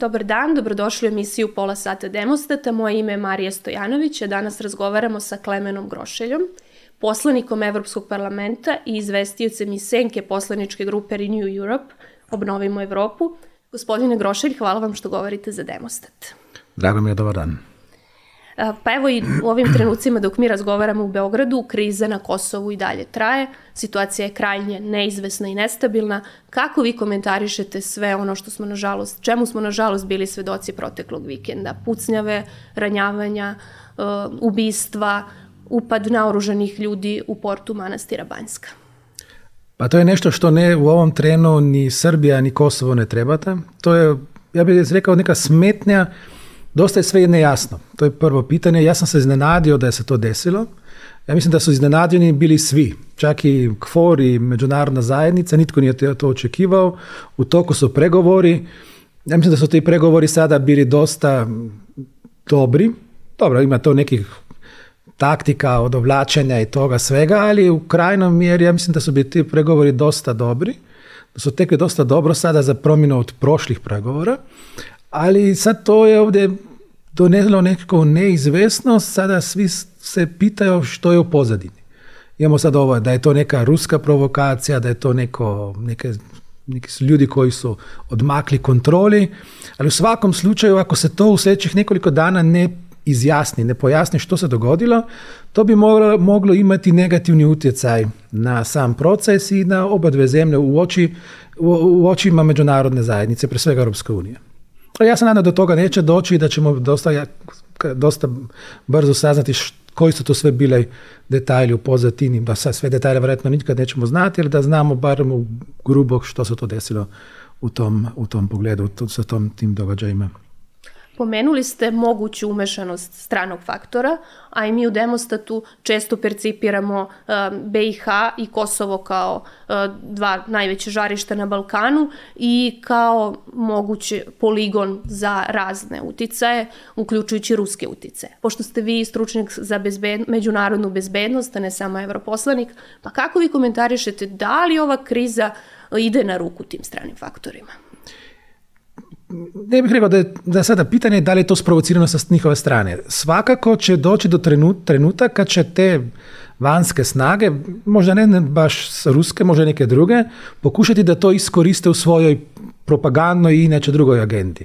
Dobar dan, dobrodošli u emisiju Pola sata Demostata. Moje ime je Marija Stojanović, a danas razgovaramo sa Klemenom Grošeljom, poslanikom Evropskog parlamenta i izvestiocem iz Senke poslaničke grupe Renew Europe, Obnovimo Evropu. Gospodine Grošelj, hvala vam što govorite za Demostat. Drago mi je, dobar dan. Pa evo i u ovim trenucima dok mi razgovaramo u Beogradu, kriza na Kosovu i dalje traje, situacija je krajnje neizvesna i nestabilna. Kako vi komentarišete sve ono što smo nažalost, čemu smo nažalost bili svedoci proteklog vikenda? Pucnjave, ranjavanja, uh, ubistva, upad naoružanih ljudi u portu manastira Banjska. Pa to je nešto što ne u ovom trenu ni Srbija ni Kosovo ne trebate. To je, ja bih rekao, neka smetnja Dosta je sve nejasno. To je prvo pitanje. Ja sam se iznenadio da je se to desilo. Ja mislim da su iznenadjeni bili svi. Čak i KFOR i međunarodna zajednica. Nitko nije to očekivao. U toku su pregovori. Ja mislim da su ti pregovori sada bili dosta dobri. Dobro, ima to nekih taktika odovlačenja i toga svega, ali u krajnom mjeri ja mislim da su bili ti pregovori dosta dobri. Da su tekli dosta dobro sada za promjenu od prošlih pregovora. Ali sad to je ovdje donijelo nekako neizvesnost, sada svi se pitaju što je u pozadini. Imamo sad ovo da je to neka ruska provokacija, da je to neko, neke, neki ljudi koji su odmakli kontroli, ali u svakom slučaju ako se to u sljedećih nekoliko dana ne izjasni, ne pojasni što se dogodilo, to bi moglo, moglo imati negativni utjecaj na sam proces i na oba dve zemlje u, oči, u, u očima međunarodne zajednice, pre svega Europske unije. Ja se nadam da do toga neće doći i da ćemo dosta, dosta brzo saznati koji su to sve bile detalji u pozadini, da sad sve detalje vjerojatno nikad nećemo znati, ali da znamo barem u grubo što se to desilo u tom, u tom pogledu, sa tom tim događajima. Pomenuli ste moguću umešanost stranog faktora, a i mi u Demostatu često percipiramo um, BiH i Kosovo kao uh, dva najveće žarišta na Balkanu i kao mogući poligon za razne uticaje, uključujući ruske uticaje. Pošto ste vi stručnjak za bezbed, međunarodnu bezbednost, a ne samo evroposlanik, pa kako vi komentarišete da li ova kriza ide na ruku tim stranim faktorima? Ne bih rekao da je da sada pitanje da je to sprovocirano sa njihove strane. Svakako će doći do trenutka kad će te vanjske snage, možda ne baš ruske, možda neke druge, pokušati da to iskoriste u svojoj propagandnoj i inače drugoj agendi.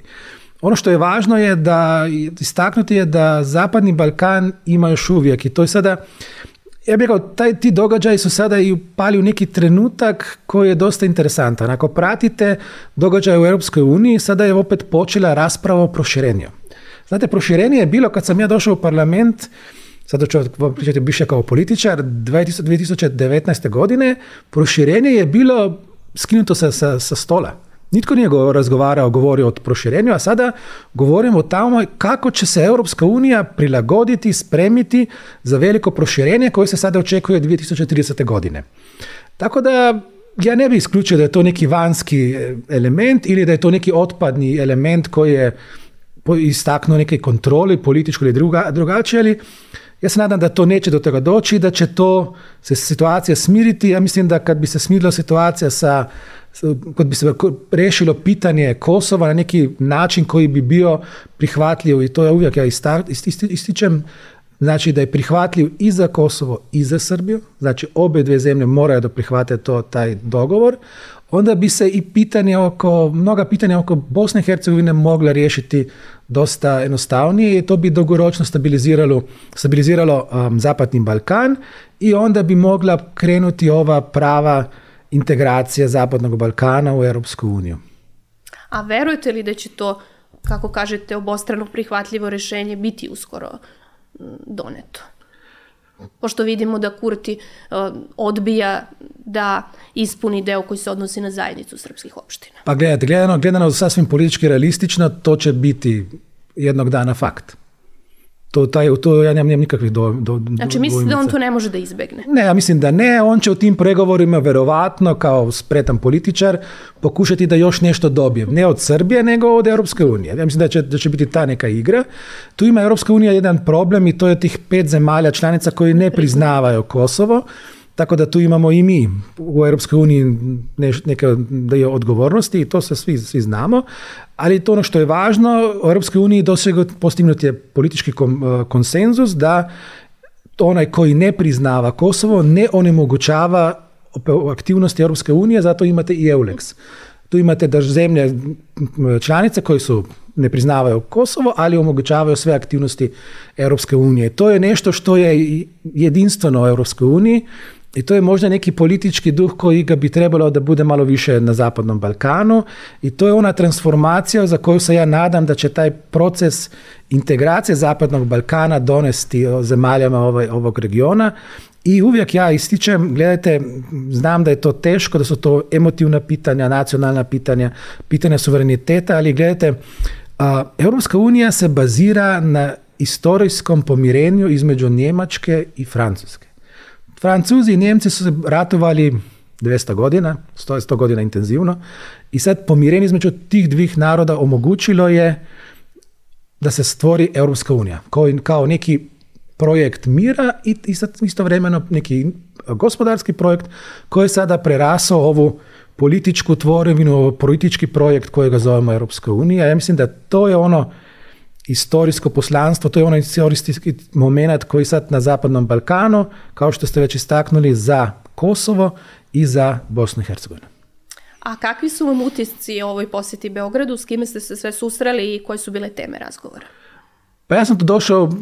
Ono što je važno je da istaknuti je da Zapadni Balkan ima još uvijek i to je sada ja bih rekao, taj, ti događaji su sada i upali u neki trenutak koji je dosta interesantan. Ako pratite događaje u Europskoj uniji, sada je opet počela rasprava o proširenju. Znate, proširenje je bilo kad sam ja došao u parlament, sada ću vam pričati više kao političar, 2019. godine, proširenje je bilo skinuto sa, sa, sa stola. Nitko nije razgovarao, govorio o proširenju, a sada govorimo o tamo kako će se Europska unija prilagoditi, spremiti za veliko proširenje koje se sada očekuje 2030. godine. Tako da ja ne bih isključio da je to neki vanjski e, element ili da je to neki otpadni element koji je istaknuo neke kontroli, političko ili druga, drugačije, ali ja se nadam da to neće do toga doći, da će to se situacija smiriti. Ja mislim da kad bi se smirila situacija sa kad bi se rešilo pitanje Kosova na neki način koji bi bio prihvatljiv i to je uvijek ja ističem znači da je prihvatljiv i za Kosovo i za Srbiju, znači obe dvije zemlje moraju da prihvate to taj dogovor, onda bi se i pitanje oko, mnoga pitanja oko Bosne i Hercegovine mogla riješiti dosta jednostavnije i to bi dugoročno stabiliziralo, stabiliziralo um, Zapadni Balkan i onda bi mogla krenuti ova prava integracija Zapadnog Balkana u Europsku uniju. A verujete li da će to, kako kažete, obostrano prihvatljivo rešenje biti uskoro doneto? Pošto vidimo da Kurti uh, odbija da ispuni deo koji se odnosi na zajednicu srpskih opština. Pa gledajte, gledano, gledano sasvim politički realistično, to će biti jednog dana fakt. To, taj, to ja nemam, nikakvih do, do, Znači mislite da on to ne može da izbegne? Ne, ja mislim da ne. On će u tim pregovorima verovatno kao spretan političar pokušati da još nešto dobije. Ne od Srbije, nego od Europske unije. Ja mislim da će, da će biti ta neka igra. Tu ima Europska unija jedan problem i to je tih pet zemalja članica koji ne priznavaju Kosovo tako da tu imamo i mi u Europskoj uniji neke dio odgovornosti i to se svi, svi znamo, ali to ono što je važno, u Europskoj uniji postignut je politički konsenzus da onaj koji ne priznava Kosovo ne onemogućava aktivnosti Europske unije, zato imate i EULEX. Tu imate da zemlje članice koje su ne priznavaju Kosovo, ali omogućavaju sve aktivnosti Europske unije. To je nešto što je jedinstveno u Europskoj uniji i to je možda neki politički duh koji ga bi trebalo da bude malo više na Zapadnom Balkanu i to je ona transformacija za koju se ja nadam da će taj proces integracije Zapadnog Balkana donesti zemaljama ovog regiona i uvijek ja ističem, gledajte, znam da je to teško, da su to emotivna pitanja, nacionalna pitanja, pitanja suvereniteta, ali gledajte, Europska unija se bazira na istorijskom pomirenju između Njemačke i Francuske. Francuzi i Njemci su se ratovali 200 godina, 100, 100 godina intenzivno i sad pomirenje između tih dvih naroda omogućilo je da se stvori Europska unija kao, kao neki projekt mira i, istovremeno neki gospodarski projekt koji je sada prerasao ovu političku tvorevinu, politički projekt kojega zovemo Europska unija. Ja mislim da to je ono istorijsko poslanstvo, to je onaj istorijski moment koji sad na Zapadnom Balkanu, kao što ste već istaknuli, za Kosovo i za Bosnu i Hercegovinu. A kakvi su vam utisci o ovoj posjeti Beogradu, s kime ste se sve susreli i koje su bile teme razgovora? Pa ja sam tu došao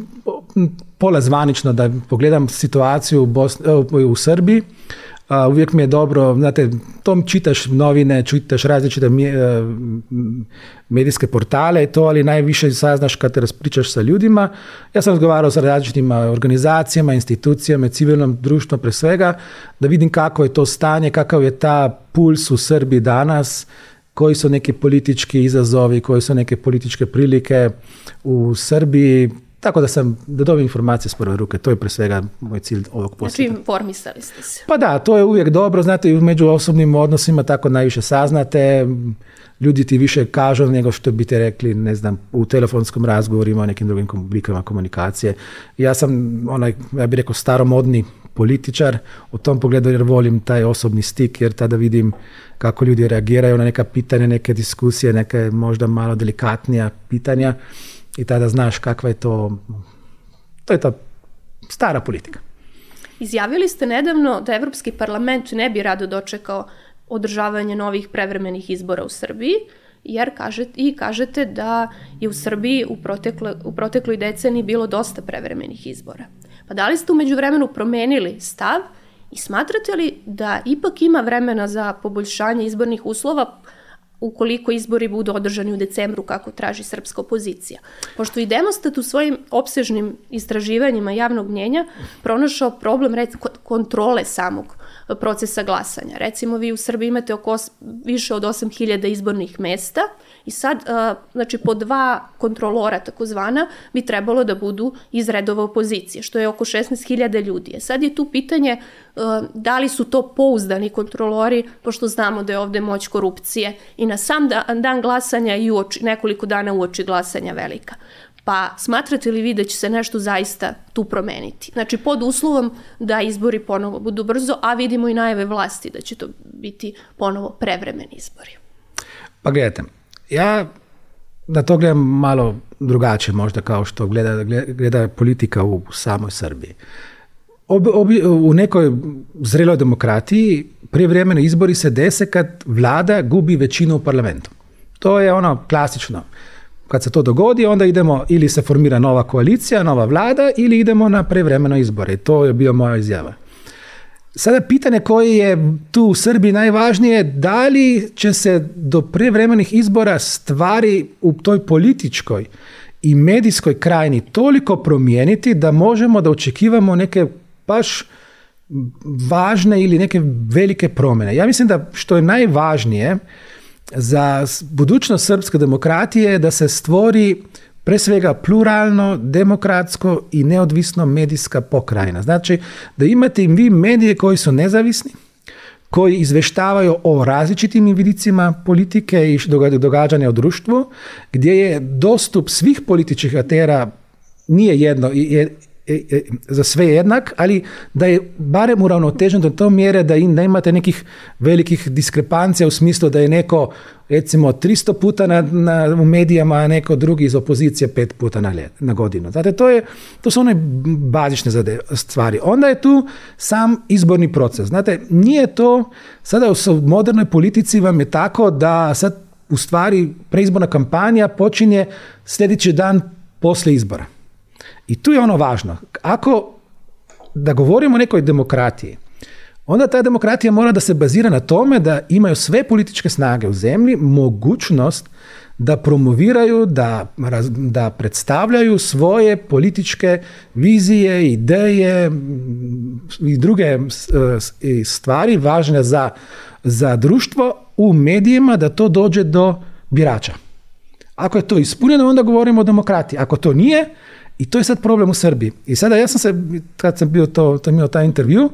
pola zvanično da pogledam situaciju u, Bosni, u Srbiji. A, uvijek mi je dobro, znate, tom čitaš novine, čitaš različite medijske portale to, ali najviše saznaš kad te raspričaš sa ljudima. Ja sam razgovarao sa različitim organizacijama, institucijama, civilnom društvom pre svega, da vidim kako je to stanje, kakav je ta puls u Srbiji danas, koji su neki politički izazovi, koji su neke političke prilike u Srbiji, tako da sam, da dobijem informacije s prve ruke, to je pre svega moj cilj ovog posjeta. Znači, informisali ste se. Pa da, to je uvijek dobro, znate, među osobnim odnosima tako najviše saznate, ljudi ti više kažu nego što bi te rekli, ne znam, u telefonskom razgovorima, o nekim drugim oblikama komunikacije. Ja sam onaj, ja bih rekao, staromodni političar u tom pogledu jer volim taj osobni stik jer tada vidim kako ljudi reagiraju na neka pitanja, neke diskusije, neke možda malo delikatnija pitanja i tada znaš kakva je to, to je ta stara politika. Izjavili ste nedavno da Evropski parlament ne bi rado dočekao održavanje novih prevremenih izbora u Srbiji, jer kažete, i kažete da je u Srbiji u, protekle, u protekloj deceniji bilo dosta prevremenih izbora. Pa da li ste umeđu vremenu promenili stav i smatrate li da ipak ima vremena za poboljšanje izbornih uslova ukoliko izbori budu održani u decembru kako traži srpska opozicija. Pošto i Demostat u svojim opsežnim istraživanjima javnog mnjenja pronašao problem kontrole samog procesa glasanja. Recimo vi u Srbiji imate oko više od 8000 izbornih mesta i sad, znači po dva kontrolora takozvana bi trebalo da budu iz redova opozicije, što je oko 16.000 ljudi. E sad je tu pitanje da li su to pouzdani kontrolori, pošto znamo da je ovde moć korupcije i na sam dan glasanja i uoči, nekoliko dana uoči glasanja velika. Pa smatrate li vi da će se nešto zaista tu promeniti? Znači pod uslovom da izbori ponovo budu brzo, a vidimo i najave vlasti da će to biti ponovo prevremeni izbori. Pa gledajte, ja da to gledam malo drugačije možda kao što gleda, gleda politika u samoj Srbiji. Ob, ob, u nekoj zreloj demokratiji prijevremeni izbori se dese kad vlada gubi većinu u parlamentu. To je ono klasično. Kad se to dogodi, onda idemo ili se formira nova koalicija, nova vlada ili idemo na prevremeno izbore. To je bio moja izjava. Sada pitanje koje je tu u Srbiji najvažnije, da li će se do prevremenih izbora stvari u toj političkoj i medijskoj krajini toliko promijeniti da možemo da očekivamo neke baš važne ili neke velike promjene. Ja mislim da što je najvažnije za budućnost srpske demokratije je da se stvori pre svega pluralno, demokratsko i neodvisno medijska pokrajina. Znači da imate vi medije koji su nezavisni, koji izveštavaju o različitim vidicima politike i događanja u društvu, gdje je dostup svih političkih atera nije jedno, e, e, za sve jednak, ali da je barem uravnotežen do to mjere da im nemate nekih velikih diskrepancija u smislu da je neko recimo 300 puta na, na, u medijama, a neko drugi iz opozicije pet puta na, ljet, na godinu. Znate, to, je, to su one bazične stvari. Onda je tu sam izborni proces. Znate, nije to, sada u modernoj politici vam je tako da sad u stvari preizborna kampanja počinje sljedeći dan poslije izbora. I tu je ono važno. Ako da govorimo o nekoj demokratiji, onda ta demokratija mora da se bazira na tome da imaju sve političke snage u zemlji mogućnost da promoviraju, da, da predstavljaju svoje političke vizije, ideje i druge stvari važne za, za društvo u medijima da to dođe do birača. Ako je to ispunjeno, onda govorimo o demokratiji. Ako to nije, i to je sad problem u Srbiji. I sada ja sam se, kad sam bio to, to imao taj intervju,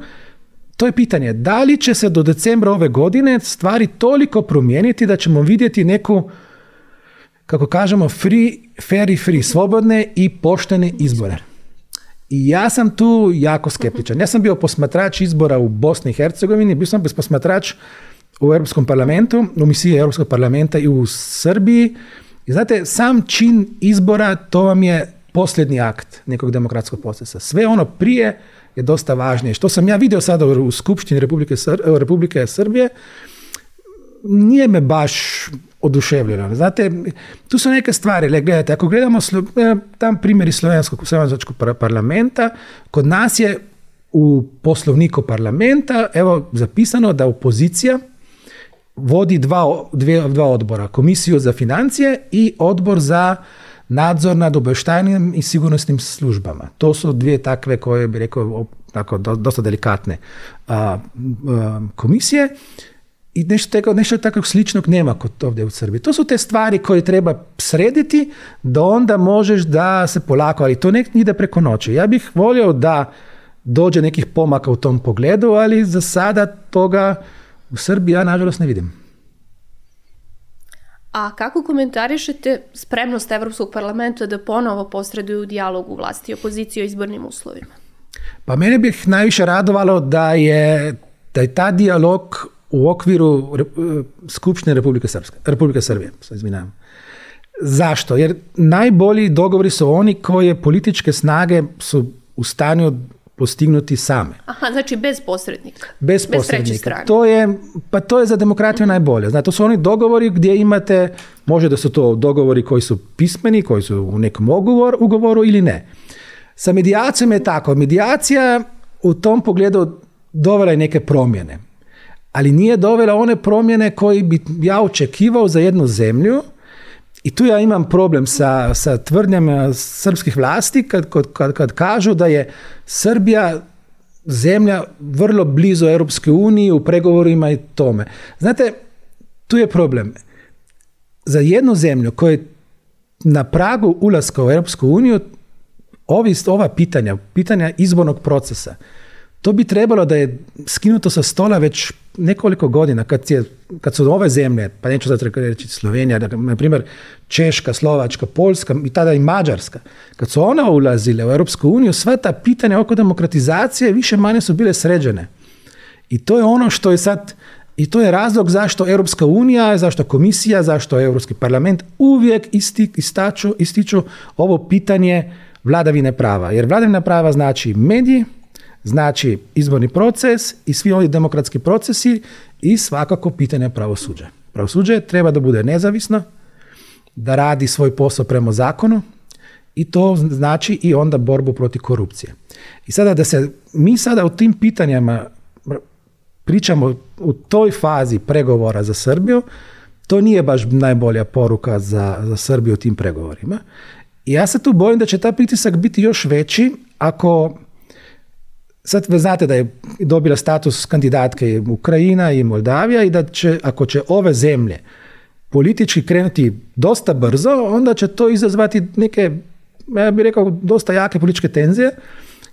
to je pitanje, da li će se do decembra ove godine stvari toliko promijeniti da ćemo vidjeti neku, kako kažemo, free, fair i free, slobodne i poštene izbore. I ja sam tu jako skeptičan. Ja sam bio posmatrač izbora u Bosni i Hercegovini, bio sam posmatrač u Europskom parlamentu, u misiji Europskog parlamenta i u Srbiji. I znate, sam čin izbora, to vam je posljednji akt nekog demokratskog procesa. Sve ono prije je dosta važnije. Što sam ja vidio sada u Skupštini Republike, Republike Srbije, nije me baš oduševljeno. Znate, tu su neke stvari. Gledajte, ako gledamo e, tam primjeri slovenskog slovenskog parlamenta, kod nas je u poslovniku parlamenta evo zapisano da opozicija vodi dva, dvije, dva odbora. Komisiju za financije i odbor za nadzor nad obavještajnim i sigurnosnim službama. To su dvije takve koje bi rekao tako, dosta delikatne komisije i nešto, tako, nešto takvog sličnog nema kod ovdje u Srbiji. To su te stvari koje treba srediti da onda možeš da se polako, ali to ne ide preko noći. Ja bih volio da dođe nekih pomaka u tom pogledu, ali za sada toga u Srbiji ja nažalost ne vidim. A kako komentarišete spremnost Evropskog parlamenta da ponovo posreduju dijalogu vlasti i opozicije o izbornim uslovima? Pa mene bih najviše radovalo da je, da je ta dijalog u okviru Skupštine Republike, Srpske, Republike Srbije. Zašto? Jer najbolji dogovori su oni koje političke snage su u stanju postignuti same. Aha, znači bez posrednika. Bez, posrednika. To je, pa to je za demokratiju najbolje. Znači, to su oni dogovori gdje imate, može da su to dogovori koji su pismeni, koji su u nekom ugovor, ugovoru ili ne. Sa medijacijom je tako. Medijacija u tom pogledu dovela je neke promjene. Ali nije dovela one promjene koje bi ja očekivao za jednu zemlju, i tu ja imam problem sa, sa tvrdnjama srpskih vlasti kad, kad, kad kažu da je Srbija zemlja vrlo blizu Europske unije u pregovorima i tome. Znate, tu je problem. Za jednu zemlju koja je na pragu ulaska u Europsku uniju, ova pitanja, pitanja izbornog procesa, to bi trebalo da je skinuto sa stola već nekoliko godina, kad, je, kad su ove zemlje, pa neću sad reći Slovenija, na primjer Češka, Slovačka, Poljska i tada i Mađarska, kad su one ulazile u Europsku uniju, sva ta pitanja oko demokratizacije više manje su bile sređene. I to je ono što je sad, i to je razlog zašto Europska unija, zašto komisija, zašto Europski parlament uvijek isti, istaču, ističu ovo pitanje vladavine prava. Jer vladavina prava znači mediji, Znači, izborni proces i svi ovi demokratski procesi i svakako pitanje pravosuđa. Pravosuđe treba da bude nezavisno, da radi svoj posao prema zakonu i to znači i onda borbu protiv korupcije. I sada da se mi sada u tim pitanjima pričamo u toj fazi pregovora za Srbiju, to nije baš najbolja poruka za, za Srbiju u tim pregovorima. I ja se tu bojim da će taj pritisak biti još veći ako Sad vi znate da je dobila status kandidatke Ukrajina i Moldavija i da će, ako će ove zemlje politički krenuti dosta brzo, onda će to izazvati neke, ja bih rekao, dosta jake političke tenzije,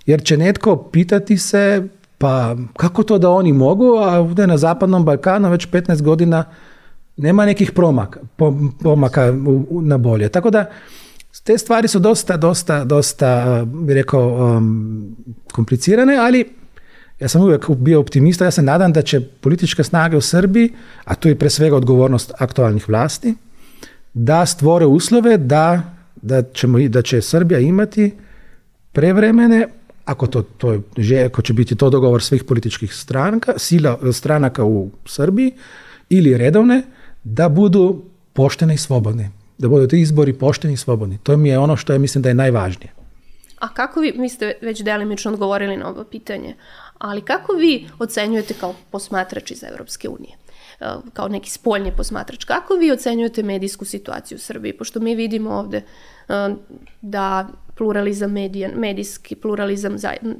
jer će netko pitati se, pa kako to da oni mogu, a ovdje na Zapadnom Balkanu već 15 godina nema nekih promaka, pomaka na bolje. Tako da, Te stvari su dosta, dosta, dosta, bi rekao, um, komplicirane, ali ja sam uvijek bio optimista, ja se nadam da će političke snage u Srbiji, a to je pre svega odgovornost aktualnih vlasti, da stvore uslove da, da, ćemo, da će Srbija imati prevremene, ako, to, to je, ako će biti to dogovor svih političkih stranka, sila, stranaka u Srbiji ili redovne, da budu poštene i slobodne. Da budu ti izbori pošteni i slobodni. To mi je ono što je mislim da je najvažnije. A kako vi, mi ste već delimično odgovorili na ovo pitanje, ali kako vi ocenjujete kao posmatrač iz Evropske unije? E, kao neki spoljni posmatrač. Kako vi ocenjujete medijsku situaciju u Srbiji? Pošto mi vidimo ovde e, da pluralizam medija, medijski pluralizam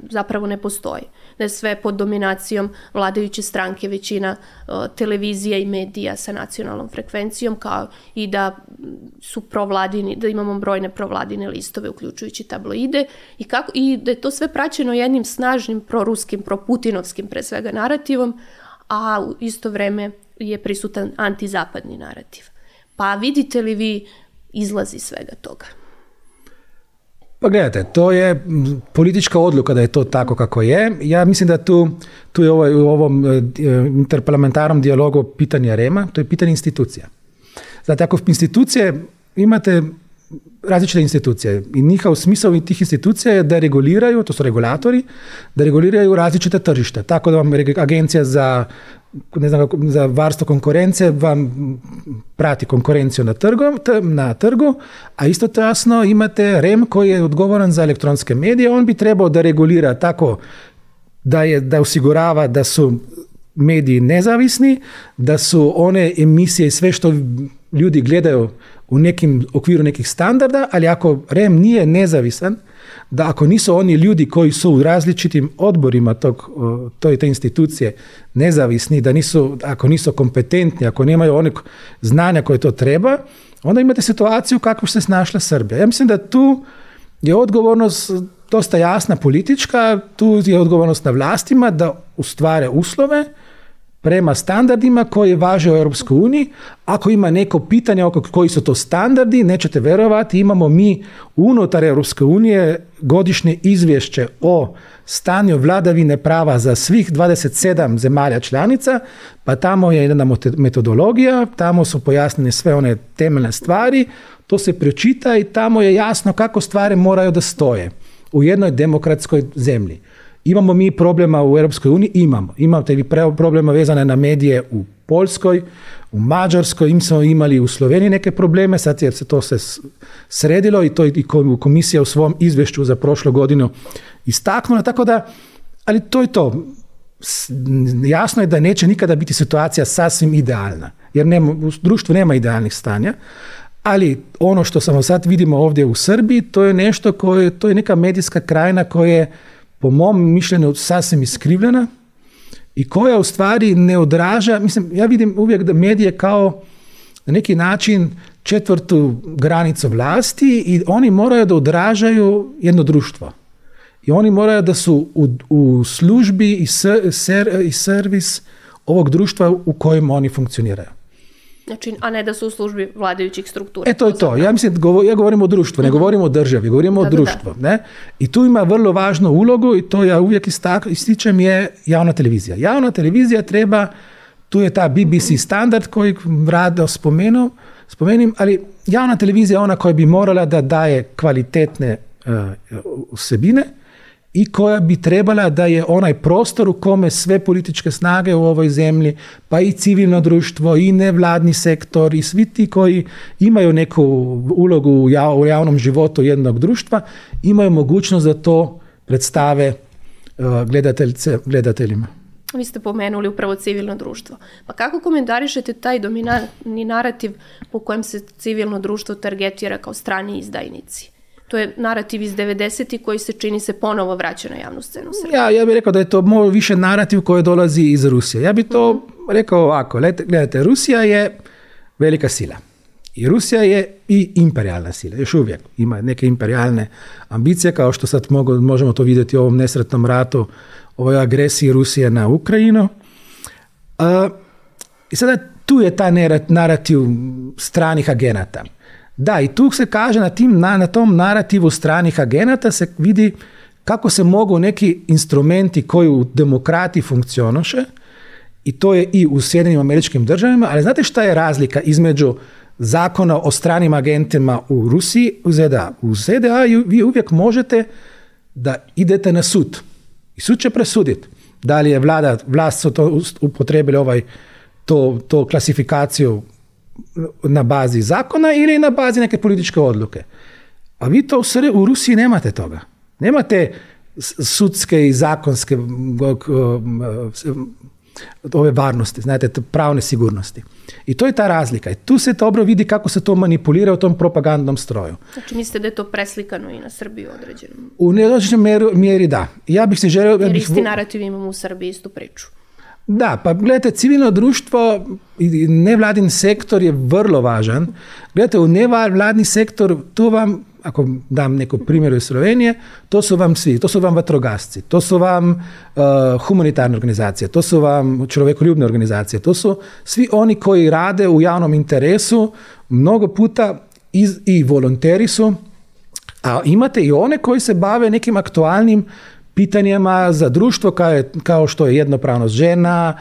zapravo ne postoji. Da je sve pod dominacijom vladajuće stranke, većina uh, televizija i medija sa nacionalnom frekvencijom, kao i da su provladini, da imamo brojne provladine listove, uključujući tabloide, i, kako, i da je to sve praćeno jednim snažnim proruskim, proputinovskim pre svega narativom, a u isto vreme je prisutan antizapadni narativ. Pa vidite li vi izlazi svega toga? Pa gledajte, to je politička odluka da je to tako kako je. Ja mislim da tu, tu je ovaj, u ovom e, interparlamentarnom dijalogu pitanje Rema, to je pitanje institucija. Znate, ako institucije imate različite institucije i njihov smisao tih institucija je da reguliraju, to su regulatori, da reguliraju različite tržište. Tako da vam agencija za znam, za varstvo konkurencije vam prati konkurenciju na trgu, na trgu, a isto tasno imate REM koji je odgovoran za elektronske medije, on bi trebao da regulira tako da, je, da osigurava da su mediji nezavisni, da su one emisije i sve što ljudi gledaju u nekim okviru nekih standarda, ali ako REM nije nezavisan, da ako nisu oni ljudi koji su u različitim odborima tog, toj te institucije nezavisni, da nisu, ako nisu kompetentni, ako nemaju onog znanja koje to treba, onda imate situaciju kako se snašla Srbija. Ja mislim da tu je odgovornost dosta jasna politička, tu je odgovornost na vlastima da ustvare uslove prema standardima koji važe u Europskoj uniji. Ako ima neko pitanje oko koji su to standardi, nećete verovati, imamo mi unutar Europske unije godišnje izvješće o stanju vladavine prava za svih 27 zemalja članica, pa tamo je jedna metodologija, tamo su pojasnjene sve one temeljne stvari, to se pročita i tamo je jasno kako stvari moraju da stoje u jednoj demokratskoj zemlji. Imamo mi problema u Europskoj uniji? Imamo. Imate li problema vezane na medije u Poljskoj, u Mađarskoj, im smo imali u Sloveniji neke probleme, sad jer se to se sredilo i to i komisija u svom izvješću za prošlu godinu istaknula, tako da, ali to je to. Jasno je da neće nikada biti situacija sasvim idealna, jer nema, u društvu nema idealnih stanja, ali ono što samo sad vidimo ovdje u Srbiji, to je nešto koje, to je neka medijska krajina koja je po mom mišljenju sasvim iskrivljena i koja u stvari ne odraža, mislim, ja vidim uvijek da medije kao na neki način četvrtu granicu vlasti i oni moraju da odražaju jedno društvo. I oni moraju da su u, u službi i, ser, i servis ovog društva u kojem oni funkcioniraju. Znači, a ne da su u službi vladajućih struktura. E to je to. Ja mislim, ja govorim o društvu, ne mhm. govorim o državi, govorimo o društvu. Ne? I tu ima vrlo važnu ulogu i to ja uvijek ističem je javna televizija. Javna televizija treba, tu je ta BBC standard koji rado spomenuo, spomenim, ali javna televizija je ona koja bi morala da daje kvalitetne uh, i koja bi trebala da je onaj prostor u kome sve političke snage u ovoj zemlji, pa i civilno društvo, i nevladni sektor, i svi ti koji imaju neku ulogu u javnom životu jednog društva, imaju mogućnost da to predstave uh, gledateljima. Vi ste pomenuli upravo civilno društvo. Pa kako komentarišete taj dominantni narativ po kojem se civilno društvo targetira kao strani izdajnici? To je narativ iz 90. koji se čini se ponovo vraća na javnu scenu. Ja, ja bih rekao da je to malo više narativ koji dolazi iz Rusije. Ja bih to mhm. rekao ovako, gledajte, Rusija je velika sila. I Rusija je i imperialna sila, još uvijek ima neke imperialne ambicije, kao što sad možemo to vidjeti u ovom nesretnom ratu, ovoj agresiji Rusije na Ukrajinu. I sada tu je ta narativ stranih agenata Da, i tu se kaže na, tim, na, na tom narativu stranih agenata se vidi kako se mogu neki instrumenti koji u demokrati funkcionoše, i to je i u Sjedinim američkim državama, ali znate šta je razlika između zakona o stranim agentima u Rusiji u ZDA? U ZDA vi uvijek možete da idete na sud i sud će presuditi da li je vlada, vlast su to upotrebili ovaj, to, to klasifikaciju na bazi zakona ili na bazi neke političke odluke. A vi to u Rusiji nemate toga. Nemate sudske i zakonske ove varnosti, znate, pravne sigurnosti. I to je ta razlika. I tu se dobro vidi kako se to manipulira u tom propagandnom stroju. Znači mislite da je to preslikano i na Srbiju određeno? U neodređenoj mjeri, da. Ja bih se želio... Jer isti narativ imamo u Srbiji istu priču. Da, pa gledajte, civilno društvo i nevladin sektor je vrlo važan. Gledajte, u nevladni sektor, tu vam ako dam neko primjer iz Slovenije, to su vam svi, to su vam vatrogasci, to su vam uh, humanitarne organizacije, to su vam čovjekoljubne organizacije, to su svi oni koji rade u javnom interesu, mnogo puta iz, i volonteri su, a imate i one koji se bave nekim aktualnim pitanjima za društvo kao, kao što je jednopravnost žena,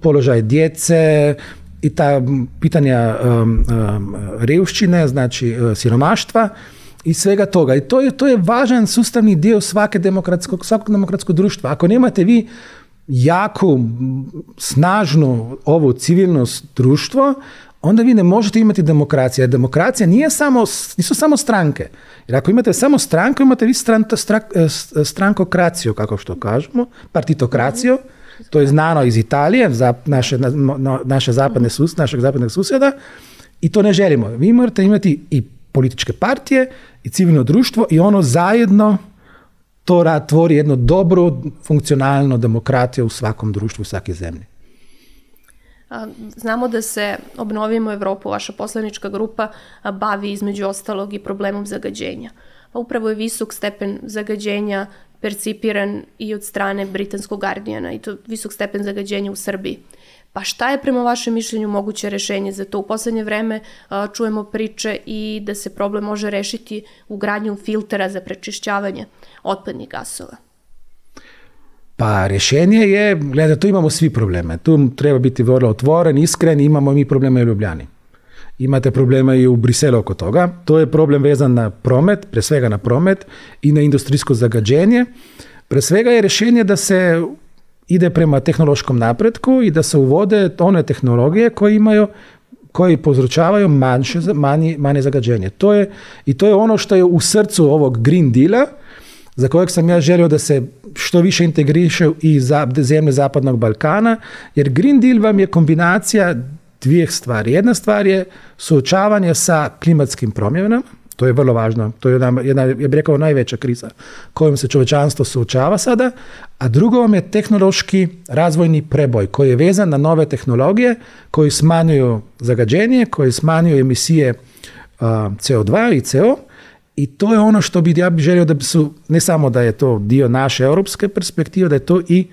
položaj djece, i ta pitanja um, um, znači uh, siromaštva i svega toga. I to je, to je važan sustavni dio svake demokratskog, svakog demokratskog društva. Ako nemate vi jako snažno ovo civilno društvo, onda vi ne možete imati demokracija. Demokracija nije samo, nisu samo stranke. Jer ako imate samo stranku, imate vi stran, e, strankokraciju, kako što kažemo, partitokraciju, to je znano iz Italije, za naše, naše zapadne sus, našeg zapadnog susjeda, i to ne želimo. Vi morate imati i političke partije i civilno društvo i ono zajedno to tvori jedno dobro, funkcionalno demokratiju u svakom društvu, u svake zemlji. Znamo da se Obnovimo Evropu, vaša poslanička grupa, bavi između ostalog i problemom zagađenja. Pa upravo je visok stepen zagađenja percipiran i od strane britanskog Guardiana i to visok stepen zagađenja u Srbiji. Pa šta je prema vašem mišljenju moguće rešenje za to? U poslednje vreme čujemo priče i da se problem može rešiti u gradnju filtera za prečišćavanje otpadnih gasova. Pa rješenje je, gleda, tu imamo svi probleme. Tu treba biti vrlo otvoren, iskren, imamo mi probleme u Ljubljani. Imate problema i u Briselu oko toga. To je problem vezan na promet, pre svega na promet i na industrijsko zagađenje. Pre svega je rješenje da se ide prema tehnološkom napretku i da se uvode one tehnologije koje imaju koji povzročavaju manše, manje, manje zagađenje. To je, I to je ono što je u srcu ovog Green Deala, za kojeg sam ja želio da se što više integriše i za, zemlje Zapadnog Balkana, jer Green Deal vam je kombinacija dvije stvari. Jedna stvar je suočavanje sa klimatskim promjenama, to je vrlo važno. To je jedna, jedna ja bih rekao, najveća kriza kojom se čovečanstvo suočava sada. A drugo vam je tehnološki razvojni preboj koji je vezan na nove tehnologije koji smanjuju zagađenje, koji smanjuju emisije CO2 i CO. I to je ono što bi ja bih želio da su, ne samo da je to dio naše europske perspektive, da je to i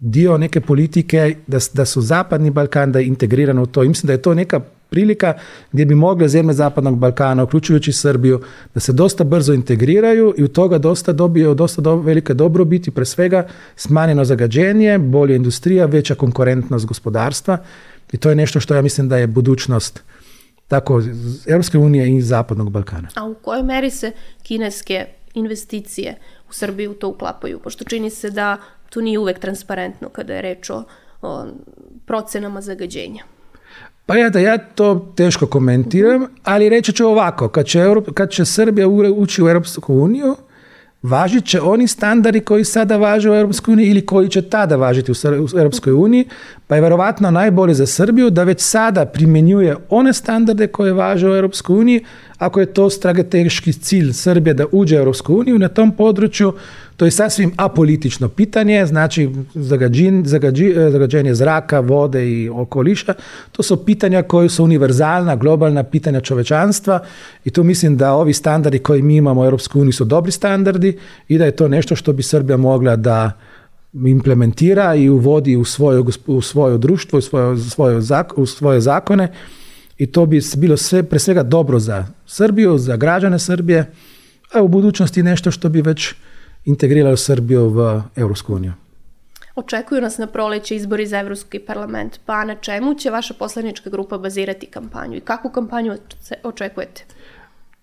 dio neke politike, da, da su Zapadni Balkan da je integrirano u to. I mislim da je to neka prilika gdje bi mogle zemlje Zapadnog Balkana, uključujući Srbiju, da se dosta brzo integriraju i u toga dosta dobio dosta do, velike dobrobiti, pre svega smanjeno zagađenje, bolja industrija, veća konkurentnost gospodarstva i to je nešto što ja mislim da je budućnost tako Europske unije i Zapadnog Balkana. A u kojoj meri se kineske investicije u Srbiju to uklapaju? Pošto čini se da tu nije uvek transparentno kada je reč o, o procenama zagađenja. Pa ja da ja to teško komentiram, ali reći ću ovako, kad će, kad će Srbija ući u Europsku uniju, važit će oni standardi koji sada važe u uniji ili koji će tada važiti u uniji, pa je verovatno najbolje za Srbiju da već sada primjenjuje one standarde koje važe u uniji, ako je to strateški cilj Srbije da uđe u uniju, na tom području to je sasvim apolitično pitanje, znači zagađenje zraka, vode i okoliša, to su pitanja koje su univerzalna, globalna pitanja čovečanstva i tu mislim da ovi standardi koji mi imamo u Europskoj uniji su dobri standardi i da je to nešto što bi Srbija mogla da implementira i uvodi u svoje, u svoje društvo, u svoje, u svoje zakone. I to bi bilo sve, pre svega dobro za Srbiju, za građane Srbije, a u budućnosti nešto što bi već integriralo Srbiju v Europsku uniju. Očekuju nas na proleće izbori za Evropski parlament, pa na čemu će vaša poslanička grupa bazirati kampanju i kakvu kampanju očekujete?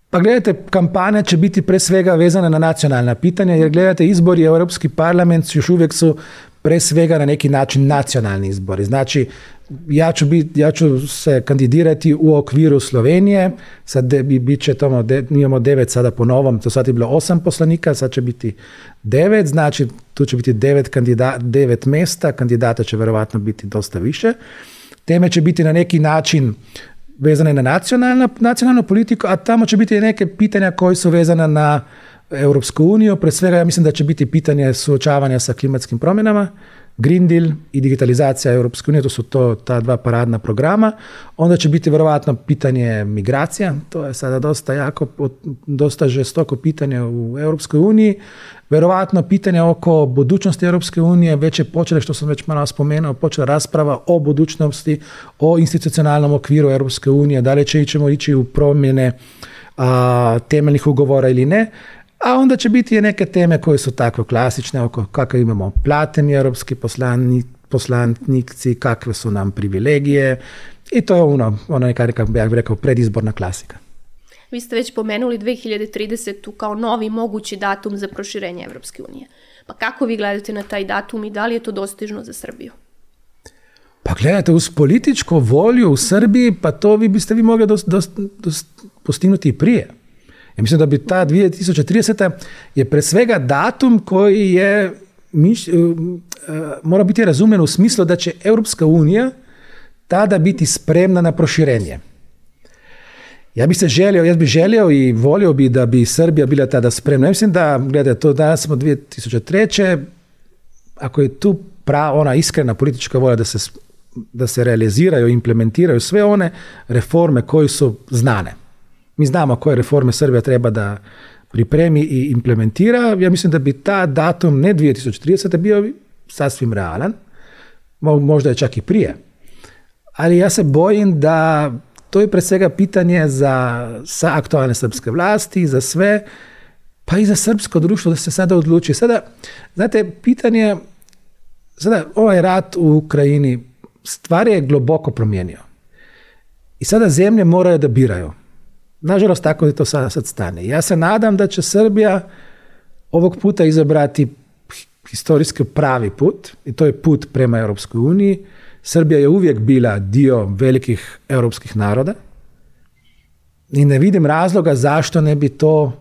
Pa gledajte, kampanja će biti pre svega vezana na nacionalna pitanja, jer gledajte, izbori u Europski parlament još uvijek su pre svega na neki način nacionalni izbori. Znači, ja ću, bit, ja ću se kandidirati u okviru Slovenije, sad de, bit će tamo, de, imamo devet sada po novom, to sad je bilo osam poslanika, sad će biti devet, znači tu će biti devet, kandida, devet mesta, kandidata će verovatno biti dosta više. Teme će biti na neki način vezane na nacionalnu, nacionalnu politiku, a tamo će biti neke pitanja koje su vezane na Europsku uniju. Pre svega ja mislim da će biti pitanje suočavanja sa klimatskim promjenama, Green Deal i digitalizacija Europske unije, to su to ta dva paradna programa. Onda će biti vjerojatno pitanje migracija, to je sada dosta jako, dosta žestoko pitanje u Europskoj uniji. Vjerovatno pitanje oko budućnosti Europske unije već je počelo, što sam već malo spomenuo, počela rasprava o budućnosti, o institucionalnom okviru Europske unije, da li će ćemo ići u promjene a, temeljnih ugovora ili ne. A onda će biti i neke teme koje su tako klasične, oko kako imamo plateni europski poslani, poslanici, kakve su nam privilegije i to je ono, ono neka, ja rekao, predizborna klasika. Vi ste već pomenuli 2030. kao novi mogući datum za proširenje Evropske unije. Pa kako vi gledate na taj datum i da li je to dostižno za Srbiju? Pa gledajte, uz političku volju u Srbiji, pa to vi biste vi mogli dost, dost, dost postignuti i prije. Ja mislim da bi ta 2030. je pre svega datum koji je uh, uh, mora biti razumjen u smislu da će Europska unija tada biti spremna na proširenje. Ja bih se želio, ja bih želio i volio bi da bi Srbija bila tada spremna. Ja mislim da, gledajte, to danas smo 2003. Ako je tu pra, ona iskrena politička volja da se, da se realiziraju, implementiraju sve one reforme koje su znane. Mi znamo koje reforme Srbija treba da pripremi i implementira. Ja mislim da bi ta datum, ne 2030. bio sasvim realan, možda je čak i prije. Ali ja se bojim da to je pre svega pitanje za sa aktualne srpske vlasti, za sve, pa i za srpsko društvo da se sada odluči. Sada, znate, pitanje, sada ovaj rat u Ukrajini stvari je globoko promijenio. I sada zemlje moraju da biraju. Nažalost, tako je to sad, stane. Ja se nadam da će Srbija ovog puta izabrati historijski pravi put i to je put prema Europskoj uniji. Srbija je uvijek bila dio velikih europskih naroda i ne vidim razloga zašto ne bi to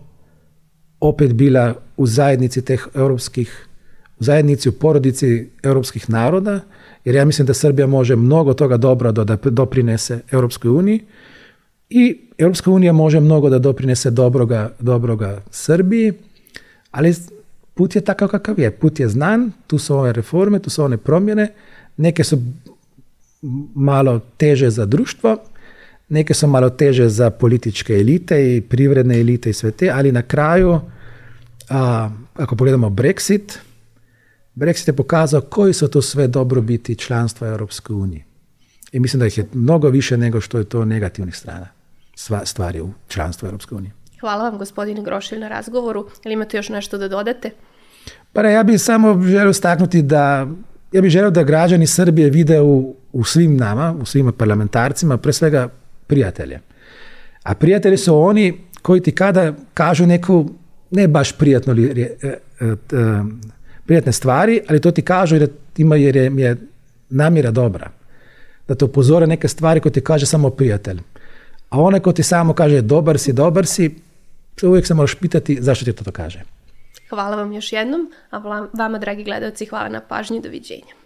opet bila u zajednici teh europskih, u zajednici u porodici europskih naroda, jer ja mislim da Srbija može mnogo toga dobro da doprinese Europskoj uniji i Europska unija može mnogo da doprinese dobroga, dobroga Srbiji, ali put je takav kakav je. Put je znan, tu su ove reforme, tu su one promjene, neke su malo teže za društvo, neke su malo teže za političke elite i privredne elite i sve te, ali na kraju, a, ako pogledamo Brexit, Brexit je pokazao koji su to sve dobrobiti članstva Europske unije. I mislim da ih je mnogo više nego što je to negativnih strana stvari u članstvu Europske unije. Hvala vam gospodine Grošilj na razgovoru. Ili imate još nešto da dodate? Pa ne, ja bih samo želio staknuti da ja bih želio da građani Srbije vide u, u svim nama, u svim parlamentarcima, pre svega prijatelje. A prijatelji su oni koji ti kada kažu neku ne baš prijatno li, e, e, e, prijatne stvari, ali to ti kažu jer, ima, jer je, je namjera dobra. Da te upozore neke stvari koje ti kaže samo prijatelj. A onaj ko ti samo kaže dobar si, dobar si, uvijek se moraš pitati zašto ti to, to kaže. Hvala vam još jednom, a vama, dragi gledalci, hvala na pažnji, doviđenja.